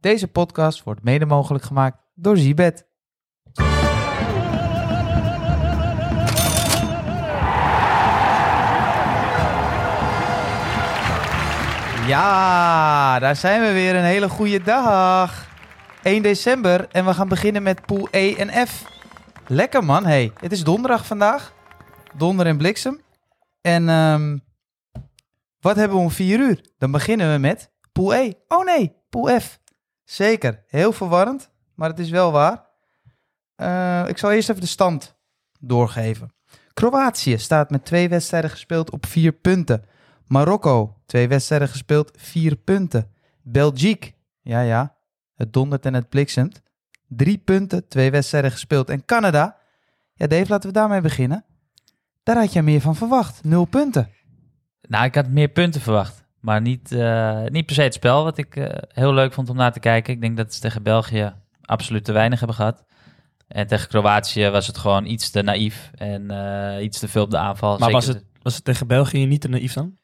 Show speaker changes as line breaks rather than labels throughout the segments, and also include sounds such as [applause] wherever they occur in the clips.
Deze podcast wordt mede mogelijk gemaakt door Zibet. Ja, daar zijn we weer. Een hele goede dag. 1 december en we gaan beginnen met pool E en F. Lekker man, hey. Het is donderdag vandaag. Donder en bliksem. En ehm, wat hebben we om 4 uur? Dan beginnen we met pool E. Oh nee, pool F. Zeker, heel verwarrend, maar het is wel waar. Eh, ik zal eerst even de stand doorgeven. Kroatië staat met twee wedstrijden gespeeld op vier punten. Marokko, twee wedstrijden gespeeld, vier punten. Belgique, ja ja, het dondert en het bliksemt. Drie punten, twee wedstrijden gespeeld. En Canada, ja Dave, laten we daarmee beginnen. Daar had je meer van verwacht, nul punten.
Nou, ik had meer punten verwacht. Maar niet, eh, niet per se het spel, wat ik eh, heel leuk vond om naar te kijken. Ik denk dat ze tegen België absoluut te weinig hebben gehad. En tegen Kroatië was het gewoon iets te naïef en eh, iets te veel op de aanval.
Maar
Zeker
was het, was het tegen België niet te naïef dan?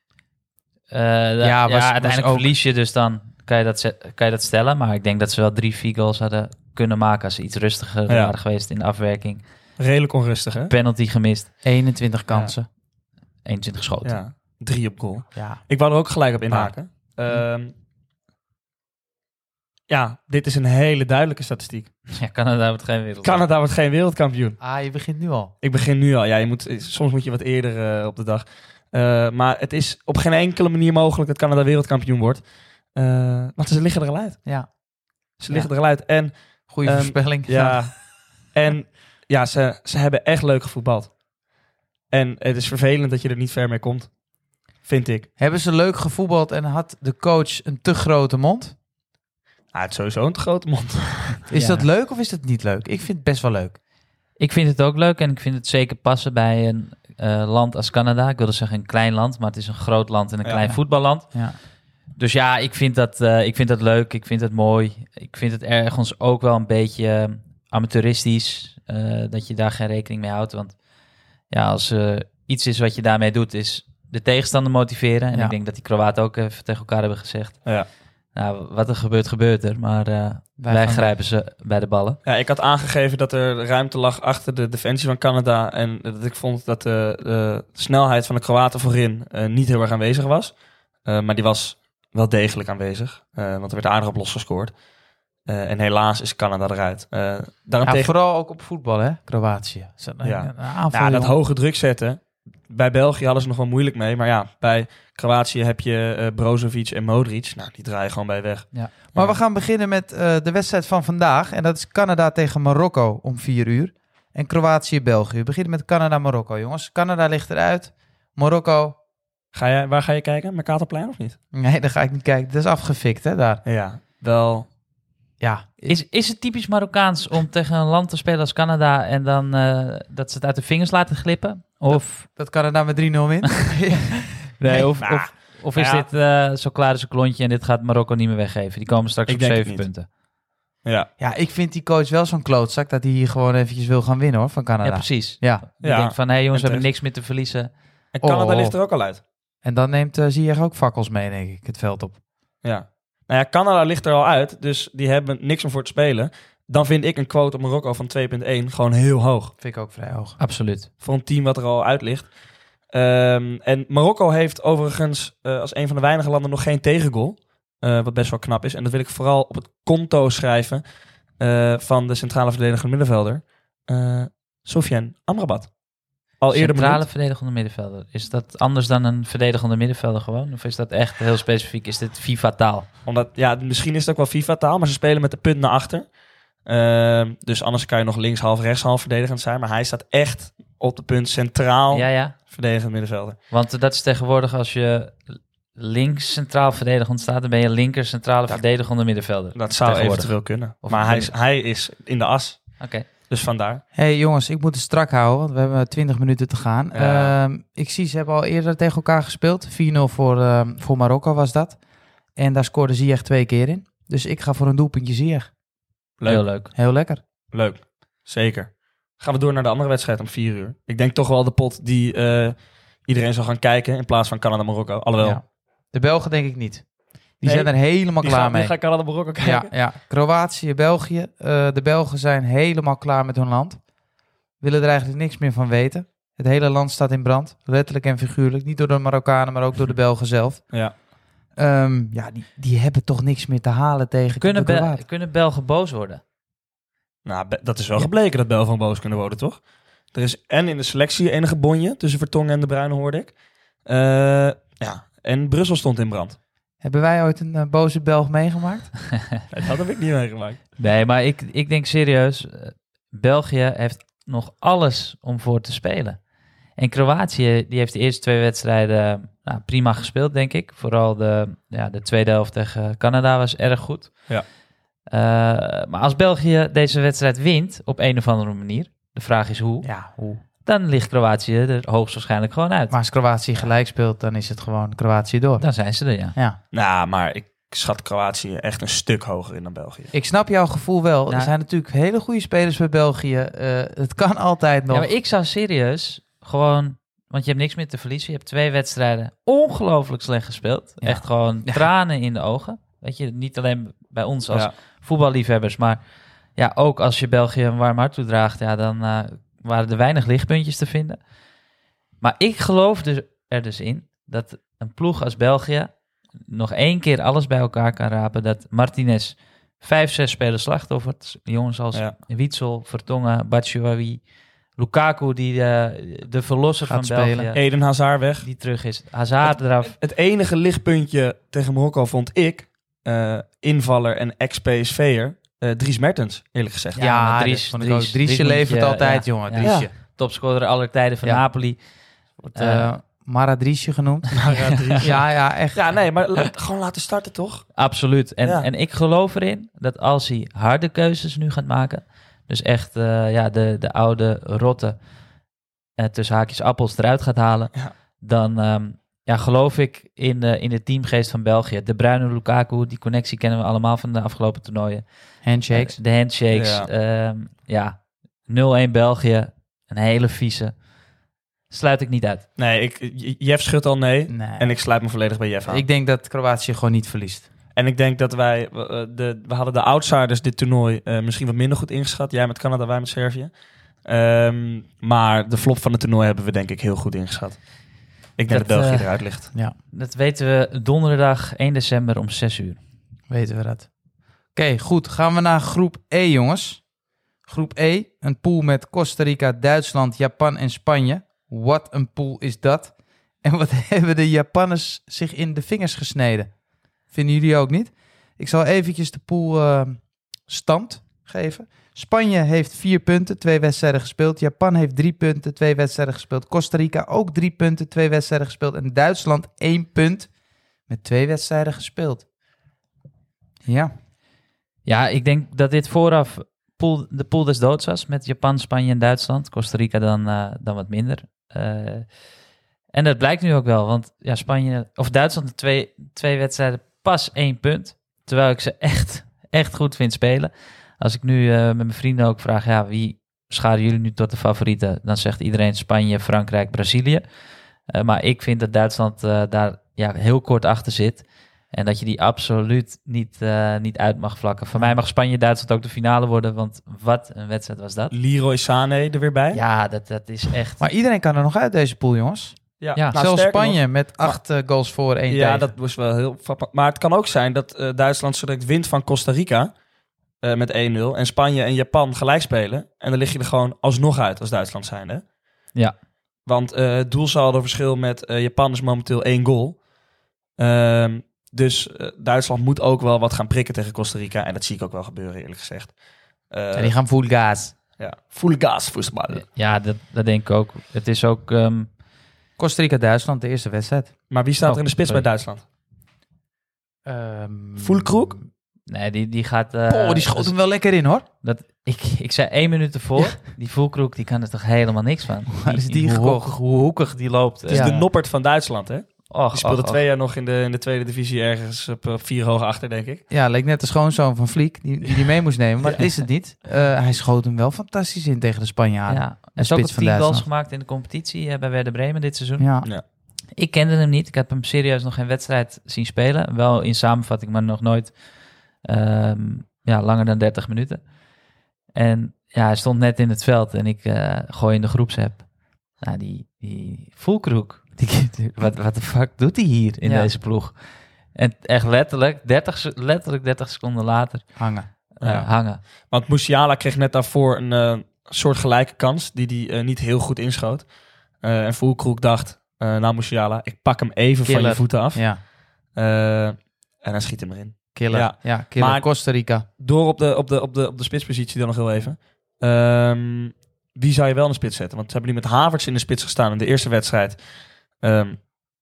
Eh, ja,
Ja, was- was
uiteindelijk
ook-
verlies je, dus dan kan je, dat, kan je dat stellen. Maar ik denk dat ze wel drie, vier goals hadden kunnen maken als ze iets rustiger
Ja.
waren geweest in de afwerking.
Redelijk onrustig, hè?
Penalty gemist,
21 kansen.
21 schoten.
Ja, drie op goal.
Ja.
Ik wou er ook gelijk op inhaken. Ehm, ja, dit is een hele duidelijke statistiek.
Ja, Canada wordt geen wereld.
Canada wordt geen wereldkampioen.
Ah, je begint nu al.
Ik begin nu al. Ja, je moet, soms moet je wat eerder eh, op de dag. Eh, maar het is op geen enkele manier mogelijk dat Canada wereldkampioen wordt. Eh, want ze liggen er al uit.
Ja,
Ze liggen er al uit. En
goede
Ehm,
voorspelling.
Ja. [laughs] en ja, ze, ze hebben echt leuk gevoetbald. En het is vervelend dat je er niet ver mee komt. Vind ik.
Hebben ze leuk gevoetbald en had de coach een te grote mond?
Ah, het is sowieso een te grote mond. [laughs]
Is
Ja.
dat leuk of is dat niet leuk? Ik vind het best wel leuk.
Ik vind het ook leuk en ik vind het zeker passen bij een eh, land als Canada. Ik wilde zeggen een klein land, maar het is een groot land en een
Ja.
klein voetballand.
Ja.
Dus ja, ik vind, dat, eh, ik vind dat leuk. Ik vind het mooi. Ik vind het ergens ook wel een beetje eh, amateuristisch. eh, dat je daar geen rekening mee houdt. Want ja, als er iets is wat je daarmee doet, is de tegenstander motiveren. En
Ja.
ik denk dat die Kroaten ook even tegen elkaar hebben gezegd.
Ja.
Nou, wat er gebeurt, gebeurt er. Maar eh, wij, grijpen ze bij de ballen.
Ja, ik had aangegeven dat er ruimte lag achter de defensie van Canada. En dat ik vond dat de, de snelheid van de Kroaten voorin eh, niet heel erg aanwezig was. Eh, maar die was wel degelijk aanwezig. eh, want er werd aardig op losgescoord. Eh, en helaas is Canada eruit. Eh
Ja,
daarentegen,
vooral ook op voetbal, hè? Kroatië. Ze- Een,
Ja.
een aanval,
ja, dat
jongen.
hoge druk zetten. Bij België hadden ze nog wel moeilijk mee. Maar ja, bij Kroatië heb je eh, Brozovic en Modric. Nou, die draaien gewoon bij weg.
Maar we gaan beginnen met eh, de wedstrijd van vandaag. En dat is Canada tegen Marokko om 4 uur. En Kroatië-België. We beginnen met Canada-Marokko, jongens. Canada ligt eruit. Marokko...
Ga jij, waar ga je kijken? Mercatorplein of niet?
Nee, daar ga ik niet kijken. Dat is afgefikt, hè, daar.
Ja, wel.
Ja,
Is, is het typisch Marokkaans om tegen een land te spelen als Canada en dan eh, dat ze het uit de vingers laten glippen? Of,
dat Canada met 3-0 wint. [laughs]
nee, of,
nou,
of, of is
ja.
dit eh, zo klaar als een klontje en dit gaat Marokko niet meer weggeven? Die komen straks
Ik
op
denk het
zeven
niet.
punten.
Ja,
ja, ik vind die coach wel zo'n klootzak dat hij hier gewoon eventjes wil gaan winnen, hoor, van
Ja,
Canada.
precies.
Ja,
Die
Ja.
denkt van, hé hey, jongens, we
En
hebben niks meer te verliezen.
en Canada
Oh.
ligt er ook al uit.
en dan neemt uh, Ziyech ook fakkels mee, denk ik, het veld op.
Ja. Nou ja, Canada ligt er al uit, dus die hebben niks om voor te spelen. Dan vind ik een quote op Marokko van 2.1 gewoon heel hoog.
Vind ik ook vrij hoog.
Absoluut.
Voor een team wat er al uit ligt. Ehm, en Marokko heeft overigens eh, als een van de weinige landen nog geen tegengoal. eh, wat best wel knap is. En dat wil ik vooral op het konto schrijven eh, van de centrale verdedigende middenvelder. eh Sofiane Amrabat. Al eerder
Centrale
benoemd.
verdedigende middenvelder. Is dat anders dan een verdedigende middenvelder gewoon? Of is dat echt heel specifiek? Is dit FIFA-taal?
Omdat, ja, misschien is het ook wel FIFA-taal, maar ze spelen met de punt naar achter. Ehm, dus anders kan je nog links half, rechts half verdedigend zijn. Maar hij staat echt op de punt centraal
Ja, ja.
verdedigend middenvelder.
Want dat is tegenwoordig als je links centraal verdedigend staat, dan ben je linker centrale verdedigende middenvelder.
Dat zou eventueel kunnen.
Of
maar hij is, hij is in de as.
Oké.
Dus vandaar.
hey, jongens, ik moet het strak houden, want we hebben 20 minuten te gaan.
Ja.
Ehm, ik zie, ze hebben al eerder tegen elkaar gespeeld. 4-0 voor, ehm, voor Marokko was dat. En daar scoorde Ziyech twee keer in. Dus ik ga voor een doelpuntje Ziyech.
Leuk.
Heel leuk.
Heel lekker.
Leuk. Zeker. Gaan we door naar de andere wedstrijd om vier uur. Ik denk toch wel de pot die eh, iedereen zal gaan kijken in plaats van Canada-Marokko. Alhoewel,
Ja. De Belgen denk ik niet. Die
Nee,
zijn er helemaal klaar
gaan,
mee.
die gaan Canada-Marokko kijken.
Ja, ja. Kroatië, België. Eh, de Belgen zijn helemaal klaar met hun land. Willen er eigenlijk niks meer van weten. Het hele land staat in brand. Letterlijk en figuurlijk. Niet door de Marokkanen, maar ook door de Belgen zelf.
Ja.
Ehm, ja, die, die hebben toch niks meer te halen tegen
Kunnen,
de
Bel- kunnen Belgen boos worden?
Nou, dat is wel gebleken dat Bel van boos kunnen worden, toch? Er is en in de selectie enige bonje tussen Vertongen en De Bruyne, hoorde ik. Eh, ja, en Brussel stond in brand.
Hebben wij ooit een eh, boze Belg meegemaakt? [laughs]
Dat heb ik niet meegemaakt.
Nee, maar ik, ik denk serieus, eh, België heeft nog alles om voor te spelen. En Kroatië, die heeft de eerste twee wedstrijden nou, prima gespeeld, denk ik. Vooral de, ja, de tweede helft tegen Canada was erg goed.
Ja.
Eh, maar als België deze wedstrijd wint op een of andere manier, de vraag is hoe,
Ja, hoe?
dan ligt Kroatië er hoogstwaarschijnlijk gewoon uit.
Maar als Kroatië gelijk speelt, dan is het gewoon Kroatië door.
Dan zijn ze er, ja.
Ja.
Nou, maar ik schat Kroatië echt een stuk hoger in dan België.
Ik snap jouw gevoel wel. Er zijn natuurlijk hele goede spelers bij België. Eh, het kan altijd nog.
Ja, maar ik zou serieus gewoon... Want je hebt niks meer te verliezen. Je hebt twee wedstrijden ongelooflijk slecht gespeeld.
Ja.
Echt gewoon
Ja.
tranen in de ogen. Weet je, niet alleen bij ons als voetballiefhebbers, maar ja, ook als je België een warm hart toedraagt, ja, dan eh, waren er weinig lichtpuntjes te vinden. Maar ik geloof dus er dus in dat een ploeg als België nog één keer alles bij elkaar kan rapen. Dat Martinez vijf, zes spelers slachtoffert. Jongens als
Ja.
Witsel,
Vertongen, Batshuayi, Lukaku, die de, de verlosser
Gaat
van
spelen.
België,
Eden Hazard weg.
die terug is. Hazard eraf.
Het enige lichtpuntje tegen Marokko vond ik, eh, invaller en ex-PSV'er, eh Dries Mertens, eerlijk gezegd.
Ja, Dries-.
Driesje levert
je-
altijd,
ja,
jongen.
ja.
Driesje.
Topscorer aller tijden van
Ja.
Napoli.
Wordt
Eh,
eh Mara Driesje genoemd. [laughs]
Ja, Dries.
ja, ja, echt.
Ja, nee, maar la- gewoon laten starten toch?
Absoluut. En,
Ja.
en ik geloof erin dat als hij harde keuzes nu gaat maken, dus echt eh, ja, de, de oude rotte eh, tussen haakjes appels eruit gaat halen,
Ja.
dan ehm, ja, geloof ik in, de in de teamgeest van België. De bruine Lukaku, die connectie kennen we allemaal van de afgelopen toernooien.
Handshakes.
Eh, de handshakes.
Ja.
Ja, ja 0-1 België. Een hele vieze. Sluit ik niet uit.
Nee, ik, Jeff schudt al nee.
Nee.
En ik sluit me volledig bij Jeff aan.
ik denk dat Kroatië gewoon niet verliest.
En ik denk dat wij, eh, de, we hadden de outsiders dit toernooi eh, misschien wat minder goed ingeschat. Jij met Canada, wij met Servië. Ehm, maar de flop van het toernooi hebben we denk ik heel goed ingeschat. Ik denk dat,
Dat,
België
eh,
eruit ligt.
Dat weten we donderdag 1 december om 6 uur.
Weten we dat. Oké, goed. Gaan we naar groep E, jongens. Groep E, een pool met Costa Rica, Duitsland, Japan en Spanje. Wat een pool is dat? En wat [laughs] hebben de Japanners zich in de vingers gesneden? Vinden jullie ook niet? Ik zal eventjes de pool eh, stand geven. Spanje heeft vier punten, twee wedstrijden gespeeld. Japan heeft drie punten, twee wedstrijden gespeeld. Costa Rica ook drie punten, twee wedstrijden gespeeld. En Duitsland één punt met twee wedstrijden gespeeld. Ja,
Ja, ik denk dat dit vooraf pool, de pool des doods was met Japan, Spanje en Duitsland. Costa Rica dan, eh, dan wat minder. Eh, en dat blijkt nu ook wel, want ja, Spanje of Duitsland twee, twee wedstrijden pas één punt. Terwijl ik ze [laughs] echt, echt goed vind spelen. Als ik nu eh, met mijn vrienden ook vraag, ja, wie scharen jullie nu tot de favorieten? Dan zegt iedereen Spanje, Frankrijk, Brazilië. Eh, maar ik vind dat Duitsland eh, daar ja, heel kort achter zit. En dat je die absoluut niet, eh, niet uit mag vlakken. Voor mij mag Spanje-Duitsland ook de finale worden. Want wat een wedstrijd was dat.
Leroy Sané er weer bij.
Ja, dat, dat is echt...
maar iedereen kan er nog uit deze pool, jongens.
Ja,
nou,
Zelfs
nog-
Spanje met acht eh, goals voor, één
Ja,
tegen.
dat was wel heel frappant. Maar het kan ook zijn dat eh, Duitsland zo direct wint van Costa Rica eh, met 1-0. En Spanje en Japan gelijk spelen. En dan lig je er gewoon alsnog uit als Duitsland zijn. Hè?
Ja.
Want eh het verschil met eh, Japan is momenteel één goal. Ehm, dus Duitsland moet ook wel wat gaan prikken tegen Costa Rica. En dat zie ik ook wel gebeuren, eerlijk gezegd. Eh,
Ja, die gaan full gas.
ja, full gas voetbal.
Ja, dat, dat denk ik ook. Het is ook... ehm,
Costa Rica-Duitsland, de eerste wedstrijd.
Maar wie staat
Oh,
er in de spits
sorry.
bij Duitsland?
Um,
nee, die, die gaat... eh,
oh, die schoot
dus
hem wel lekker in, hoor.
dat, ik, ik zei één minuut ervoor. Die voelkroek, die kan er toch helemaal niks van. [laughs]
Waar is die
hoe, hoekig, hoe hoekig die loopt.
Het is
Ja.
de noppert van Duitsland, hè?
Och,
Die speelde
och,
twee jaar nog in de, in de tweede divisie ergens op, op vier hoog achter, denk ik.
Ja, leek net de schoonzoon van Vliek, die die, die [laughs] mee moest nemen. Maar dat is het niet. Eh, hij schoot hem wel fantastisch in tegen de. Spanjaarden.
Ja. En zo ook tien goals gemaakt in de competitie eh, bij Werder Bremen dit seizoen.
Ja.
Ja.
Ik kende hem niet. Ik heb hem serieus nog geen wedstrijd zien spelen. Wel in samenvatting, maar nog nooit ehm, ja, langer dan 30 minuten. En ja, hij stond net in het veld en ik eh, gooi in de groepsapp. Nou, die, die Voelkroek, [laughs] die, wat, wat de fuck doet hij hier in
Ja.
deze ploeg? En echt letterlijk 30, se- letterlijk 30 seconden later
Hangen.
eh,
Ja.
hangen.
Want Musiala kreeg net daarvoor een eh, soort gelijke kans die hij eh, niet heel goed inschoot. Eh, en Voelkroek dacht, eh nou Musiala, ik pak hem even van je voeten af.
Ja,
en hij schiet hem erin.
killer.
Ja.
Ja, killer.
Maar-
Costa Rica.
Door op de, op de, op de, op de spitspositie dan nog heel even. Ehm, wie zou je wel in de spits zetten? Want ze hebben nu met Havertz in de spits gestaan in de eerste wedstrijd. Ehm,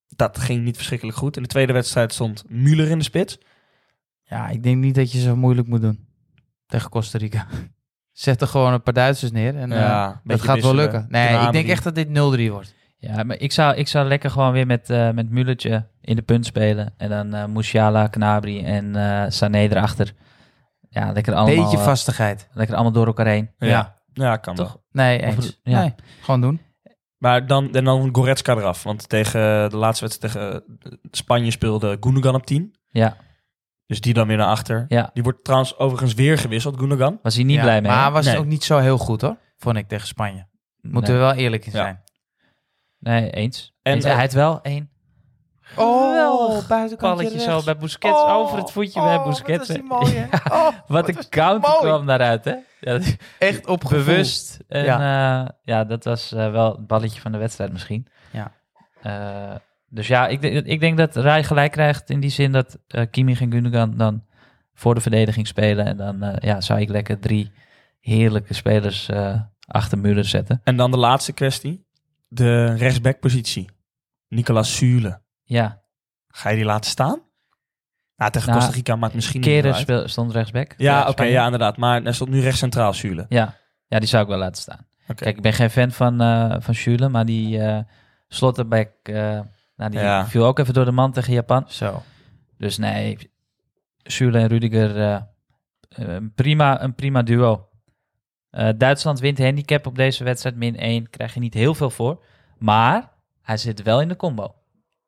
dat ging niet verschrikkelijk goed. In de tweede wedstrijd stond Müller in de spits.
Ja, ik denk niet dat je zo moeilijk moet doen tegen Costa Rica. Zet er gewoon een paar Duitsers neer en
Ja,
eh, dat gaat wel lukken. Nee, ik denk echt dat dit 0-3 wordt.
Ja, maar ik zou, ik zou lekker gewoon weer met, eh met Mullertje in de punt spelen. En dan eh Musiala, Knabri en eh Sané erachter. Ja, lekker allemaal,
Beetje vastigheid.
lekker allemaal door elkaar heen.
Ja,
Ja.
ja kan
Toch?
wel.
Nee,
Of- ja.
Nee, gewoon doen.
Maar dan, en dan Goretzka eraf. Want tegen de laatste wedstrijd tegen Spanje speelde Gundogan op 10.
Ja,
Dus die dan weer naar achter.
ja.
Die wordt trouwens overigens weer gewisseld, Gundogan.
Was hij niet
Ja,
blij mee.
Maar
hè?
was
Nee.
ook niet zo heel goed hoor, vond ik tegen Spanje. Moeten
nee.
we wel eerlijk in
Ja.
zijn.
Nee, eens.
En,
Eens.
eh,
hij had wel één Geweldig
buitenkantje
balletje zo bij Busquets.
Oh,
over het voetje bij
oh,
Busquets.
Wat, is die mooi, hè? [laughs] Oh,
Wat een counter
mooi.
kwam daaruit, hè? Ja,
Echt op
bewust. En ja, ja dat was eh, wel het balletje van de wedstrijd misschien.
Ja.
Eh, dus ja, ik, denk- ik denk dat Rai gelijk krijgt in die zin dat eh Kimmich en Gundogan dan voor de verdediging spelen. En dan eh, ja, zou ik lekker drie heerlijke spelers eh, achter Müller zetten.
En dan de laatste kwestie. De rechtsbackpositie. Nicolas Sule.
Ja,
Ga je die laten staan? Nou, tegen
Nou,
Costa Rica maakt misschien niet
Keren speel, stond rechtsback.
Ja, oké, ja, inderdaad. Maar er stond nu rechts centraal Sule.
Ja. ja, die zou ik wel laten staan. Kijk, ik ben geen fan van, eh van Schüle, maar die Slotterbeck, eh nou, die
Ja.
viel ook even door de man tegen Japan.
Zo.
Dus nee, Schüle en Rudiger, eh, een, prima, een prima duo. Eh, Duitsland wint handicap op deze wedstrijd, min 1. Krijg je niet heel veel voor. Maar hij zit wel in de combo.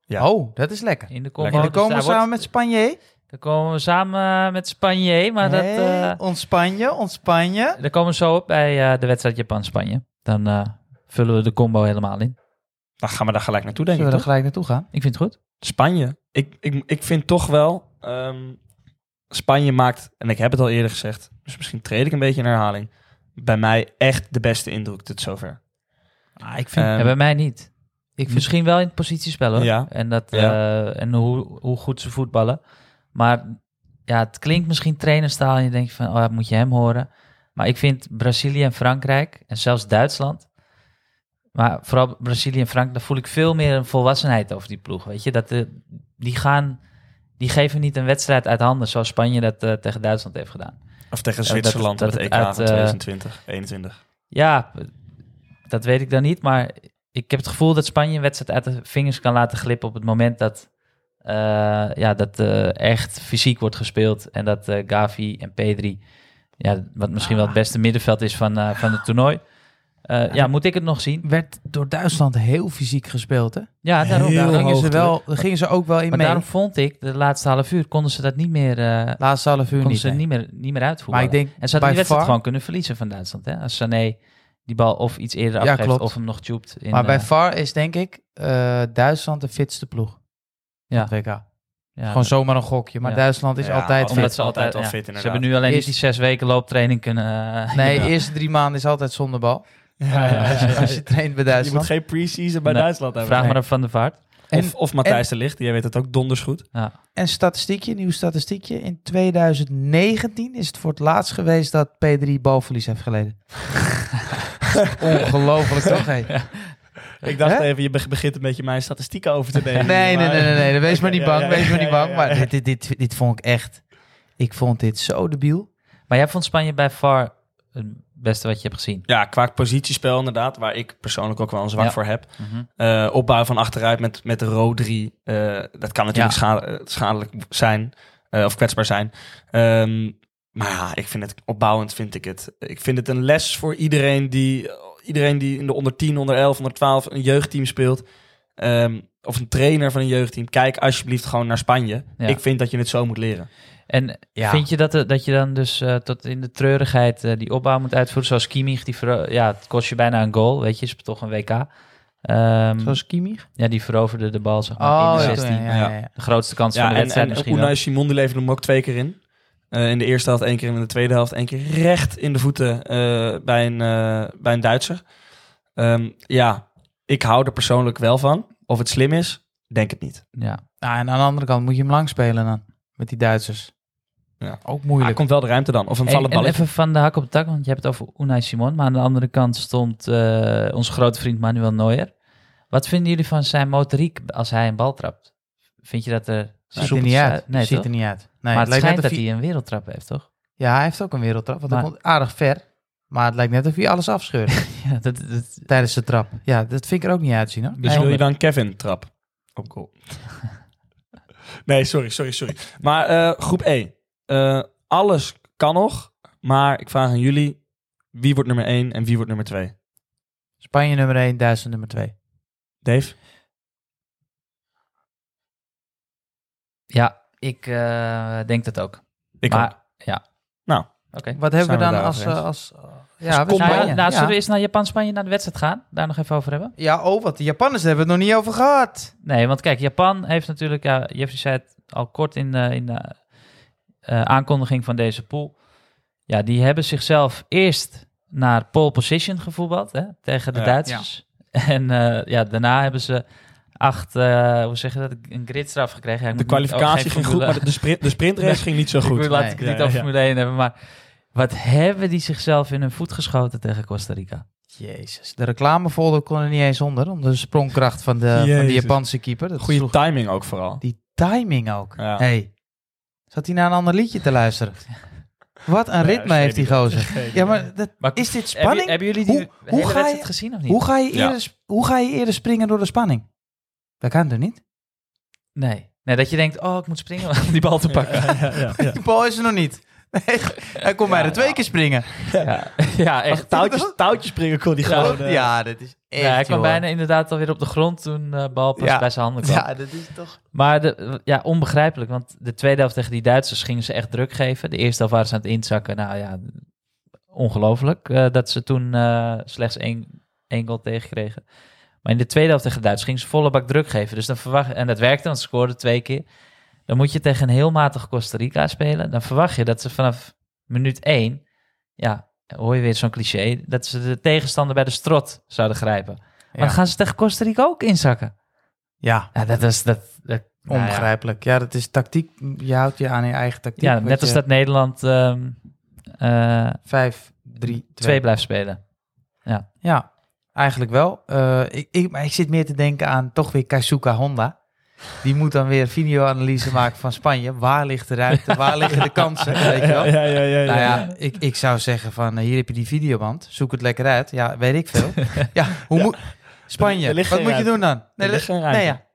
Ja.
Oh, dat is lekker.
In de combo.
Lekker.
En dan
dus
komen we samen
wordt-
met Spanje.
Dan komen we samen met Spanje, maar dat...
Hey,
eh,
ons Spanje, ons Spanje.
daar komen we zo op bij eh, de wedstrijd Japan-Spanje. Dan eh, vullen we de combo helemaal in.
Dan gaan we daar gelijk naartoe, denk
Zullen
ik.
we er
toch?
gelijk naartoe gaan?
Ik vind het goed.
Spanje. Ik, ik, ik vind toch wel... ehm, Spanje maakt, en ik heb het al eerder gezegd, dus misschien treed ik een beetje in herhaling, bij mij echt de beste indruk tot zover.
Ah, ik vind,
Ehm,
Ja, bij mij niet.
ik vind
Misschien wel in het positiespel hoor.
Ja.
En, dat,
Ja.
eh, en hoe, hoe goed ze voetballen. Maar ja, het klinkt misschien trainerstaal en je denkt van, oh, moet je hem horen. Maar ik vind Brazilië en Frankrijk en zelfs Duitsland. Maar vooral Brazilië en Frankrijk, daar voel ik veel meer een volwassenheid over die ploeg. Weet je, dat de, die gaan, die geven niet een wedstrijd uit handen zoals Spanje dat eh, tegen Duitsland heeft gedaan.
Of tegen
Ja, dat-
Zwitserland
dat
met het EK
uit,
van
eh,
2020, 21.
Ja, dat weet ik dan niet. Maar ik heb het gevoel dat Spanje een wedstrijd uit de vingers kan laten glippen op het moment dat, eh, ja, dat echt fysiek wordt gespeeld. En dat Gavi en Pedri, ja, wat misschien wel het beste middenveld is van, van het toernooi. Eh, ja, moet ik het nog zien?
werd door Duitsland heel fysiek gespeeld, hè?
Ja, daarom.
Heel
gingen, ze wel, gingen ze ook wel in
Maar
mee.
daarom vond ik, de laatste half uur, konden ze dat niet meer, eh
Laatste half uur
konden
niet.
ze
nee.
niet meer, niet meer uitvoeren.
Maar ik denk,
en ze hadden die wedstrijd gewoon kunnen verliezen van Duitsland. Hè? Als Sané die bal of iets eerder
Ja,
afgeeft
klopt.
of hem nog tjoept. In,
maar bij
eh,
VAR is denk ik eh, Duitsland de fitste ploeg.
Ja.
WK.
ja,
Gewoon zomaar een gokje. Maar
Ja.
Duitsland is
Ja,
altijd
omdat
fit.
Omdat ze altijd,
wel
ja,
fit,
Ze
inderdaad.
hebben nu alleen
Eerst-
die zes weken looptraining kunnen...
Nee, [laughs] de eerste drie maanden is altijd zonder bal.
Ja, ja,
Als, je, als je [laughs] traint bij
Je moet
Duitsland.
geen pre-season bij
Nee,
Duitsland hebben.
Vraag
Nee.
maar aan Van der Vaart.
En,
of, of Matthijs de Ligt, die weet het ook donders goed.
Ja.
en statistiekje, nieuw statistiekje. In 2019 is het voor het laatst geweest dat P3 balverlies heeft geleden. [laughs] Ongelooflijk toch? hé?
Ik dacht even, je be- begint een beetje mijn statistieken over te nemen.
Nee, nee, nee, nee, nee. Wees maar niet
Ja,
bang,
ja,
wees maar niet
ja,
bang.
ja,
Maar dit, dit, dit, dit vond ik echt... Ik vond dit zo debiel.
Maar jij vond Spanje bij VAR het beste wat je hebt gezien.
Ja, qua positiespel inderdaad, waar ik persoonlijk ook wel een zwak
Ja.
voor heb. Eh, opbouw van achteruit met, met de Rodri, eh, dat kan natuurlijk
Ja.
schade- eh, schadelijk zijn of kwetsbaar zijn. Ehm, maar ja, ik vind het opbouwend vind ik het. Ik vind het een les voor iedereen die, iedereen die in de onder 10, onder 11, onder 12 een jeugdteam speelt. Ehm, of een trainer van een jeugdteam, kijk alsjeblieft gewoon naar Spanje.
Ja.
Ik vind dat je het zo moet leren.
En
Ja.
vind je dat, er- dat je dan dus eh, tot in de treurigheid eh, die opbouw moet uitvoeren? Zoals Kimmich, die ja, het kost je bijna een goal, weet je, is toch een WK. Ehm,
Zoals Kimmich?
ja, die veroverde de bal zeg maar, in de
ja,
16.
ja, ja, ja.
De grootste kans van
Ja,
de
en,
wedstrijd
en
misschien
Unai
wel.
Simon die leverde hem ook twee keer in. Eh, in de eerste helft één keer en in de tweede helft één keer recht in de voeten eh, bij, een, eh, bij een Duitser. Ehm, ja, ik hou er persoonlijk wel van. Of het slim is, denk het niet.
Ja.
Nou, en aan de andere kant moet je hem lang spelen dan. Met die Duitsers.
Ja.
Ook
er
moeilijk.
komt wel de ruimte dan. Of een
En,
vallend
even van de hak op de tak, want je hebt het over Unai Simon. Maar aan de andere kant stond eh, onze grote vriend Manuel Neuer. Wat vinden jullie van zijn motoriek als hij een bal trapt? Vind je dat er...
Ziet er niet
uit-. Nee,
Ziet er niet uit. Nee,
maar
het
het
lijkt net
dat
of hij...
een wereldtrap heeft, toch?
Ja, hij heeft ook een wereldtrap. Want hij komt aardig ver. Maar het lijkt net of hij alles afscheurt [laughs]
Ja, dat, dat,
tijdens de trap. Ja, dat vind ik er ook niet uitzien hoor.
Dus
Nee.
wil je dan Kevin trap goal? [laughs] nee, sorry, sorry, sorry. Maar eh, groep E. Eh, alles kan nog. Maar ik vraag aan jullie. Wie wordt nummer 1 en wie wordt nummer 2?
Spanje nummer 1, Duitsland nummer 2.
Dave?
ja, ik eh, denk dat ook.
Ik
maar,
ook.
Ja.
Nou.
Oké.
Wat hebben we
Zijn we
dan als... eh, als ja, we
kom
Nou, nou, zullen we eerst naar Japan-Spanje naar de wedstrijd gaan? Daar nog even over hebben?
ja, oh wat. De Japanners hebben we het nog niet over gehad.
Nee, want kijk, Japan heeft natuurlijk, ja, Jeffrey zei het al kort in in de eh, aankondiging van deze pool. Ja, die hebben zichzelf eerst naar pole position gevoetbald hè, tegen de
Ja.
Duitsers. [laughs] En eh, ja, daarna hebben ze acht, eh, hoe zeg je dat, een gridstraf gekregen. Ja, ik
De
oh,
kwalificatie ging goed, maar de, sprint, de sprintrace [laughs]
Nee,
ging niet zo
Ik
goed.
wil laat
Nee.
ik het niet
Ja,
over
ja.
Formule 1 hebben, maar wat hebben die zichzelf in hun voet geschoten tegen Costa Rica?
Jezus. De reclamefolder kon er niet eens onder. Om de sprongkracht van de, van de. Japanse keeper. Dat
Goede timing ook vooral.
Die timing ook.
Ja.
Hey. Zat hij naar een ander liedje te luisteren? Wat een ritme heeft die gozer. Ja, maar dat,
Maar
is dit spanning?
hebben jullie die
Hoe- hoe
hele
ga je-
gezien of niet?
Hoe ga, je eerder, hoe ga je eerder springen door de spanning? Dat kan er niet.
Nee. nee, dat je denkt, oh, ik moet springen om die bal te pakken.
Ja, ja, ja, ja. [laughs]
Die bal is er nog niet. [laughs] Hij kon bijna twee
ja.
keer springen.
Ja, ja echt.
touwtjes, touwtjes springen kon die gewoon. eh,
ja, dat is echt,
Ja, hij kwam
joh.
bijna inderdaad alweer op de grond toen de bal pas
Ja.
bij zijn handen kwam.
Ja, dat is toch...
Maar de, ja, onbegrijpelijk, want de tweede helft tegen die Duitsers gingen ze echt druk geven. De eerste helft waren ze aan het inzakken. Nou ja, ongelooflijk eh, dat ze toen eh, slechts één, één goal tegenkregen. Maar in de tweede helft tegen de Duitsers gingen ze volle bak druk geven. Dus dan verwacht, en dat werkte, want ze scoorden twee keer. Dan moet je tegen een heel matig Costa Rica spelen. Dan verwacht je dat ze vanaf minuut één, ja, hoor je weer zo'n cliché, dat ze de tegenstander bij de strot zouden grijpen. Maar
Ja,
dan gaan ze tegen Costa Rica ook inzakken.
ja
Ja, dat is dat. dat nou ja.
onbegrijpelijk. Ja. dat is tactiek. Je houdt je aan je eigen tactiek.
Ja, net als
je-
dat Nederland eh,
Vijf, drie, twee.
twee blijft spelen.
Ja, eigenlijk wel. Eh, ik, ik, maar ik zit meer te denken aan toch weer Kaisuka Honda. Die moet dan weer videoanalyse maken van Spanje. Waar ligt de ruimte? Waar liggen de kansen? [laughs] Weet je wel?
Ja, ja, ja, ja,
Nou
ja.
ik, ik zou zeggen van eh, hier heb je die videoband. Zoek het lekker uit. Ja, weet ik veel. [laughs] Ja, hoe moet... Spanje, wat moet je doen dan?
Er ligt geen ruimte.
nee, ja.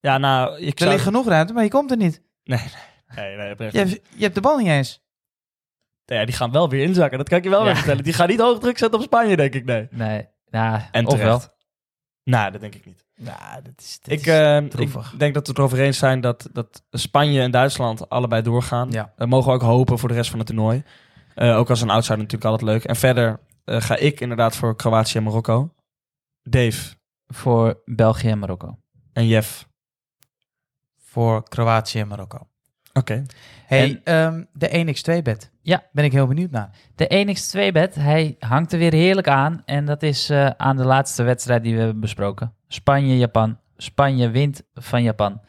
Ja, nou, ik
Er
zou...
ligt genoeg ruimte, maar je komt er niet.
Nee, nee, oprecht.
Je hebt, je hebt de bal niet eens.
Ja, die gaan wel weer inzakken. Dat kan ik je wel
Ja.
weer vertellen. Die gaan niet hoog druk zetten op Spanje, denk ik. Nee.
Nee, nou,
En
of wel.
Nou, dat denk ik niet.
Nou, dat is...
Ik, eh, ik denk dat we het erover eens zijn dat, dat Spanje en Duitsland allebei doorgaan.
Ja.
Dat mogen we ook hopen voor de rest van het toernooi. Eh, ook als een outsider natuurlijk altijd leuk. En verder eh, ga ik inderdaad voor Kroatië en Marokko. Dave
Voor België en Marokko.
en Jeff.
Voor Kroatië en Marokko.
Oké.
Hey, ehm, de 1x2-bed.
Ja.
Ben ik heel benieuwd naar.
De 1x2-bed, hij hangt er weer heerlijk aan. En dat is eh, aan de laatste wedstrijd die we hebben besproken. Spanje-Japan. Spanje wint van Japan.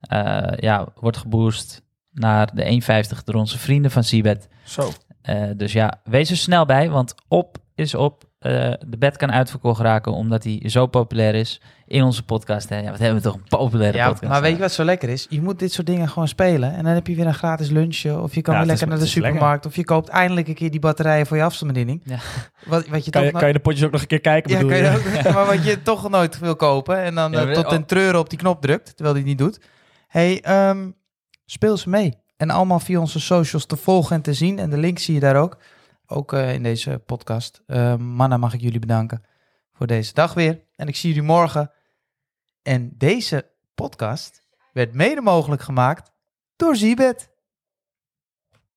Eh, ja, wordt geboost naar de 1,50 door onze vrienden van Seabed.
Zo.
Eh, dus ja, wees er snel bij, want op is op. Eh, de bed kan uitverkocht raken omdat hij zo populair is in onze podcast. Hè. Ja, wat hebben we toch een populaire
Ja,
podcast.
maar weet je wat zo lekker is? Je moet dit soort dingen gewoon spelen. En dan heb je weer een gratis lunchje. Of je kan
Ja,
weer lekker
is-
naar de
lekker.
supermarkt. Of je koopt eindelijk een keer die batterijen voor je afstandsbediening.
Ja.
Wat, wat je
Kan je, kan je de potjes ook nog een keer kijken,
ja, kan je
je?
ook, [laughs] maar wat je toch nooit wil kopen. En dan
Ja,
eh, tot
oh.
ten treuren op die knop drukt. Terwijl die het niet doet. hey, ehm, speel ze mee. En allemaal via onze socials te volgen en te zien. En de link zie je daar ook. Ook eh, in deze podcast. Eh Manna mag ik jullie bedanken voor deze dag weer. En ik zie jullie morgen. En deze podcast werd mede mogelijk gemaakt door Zibet.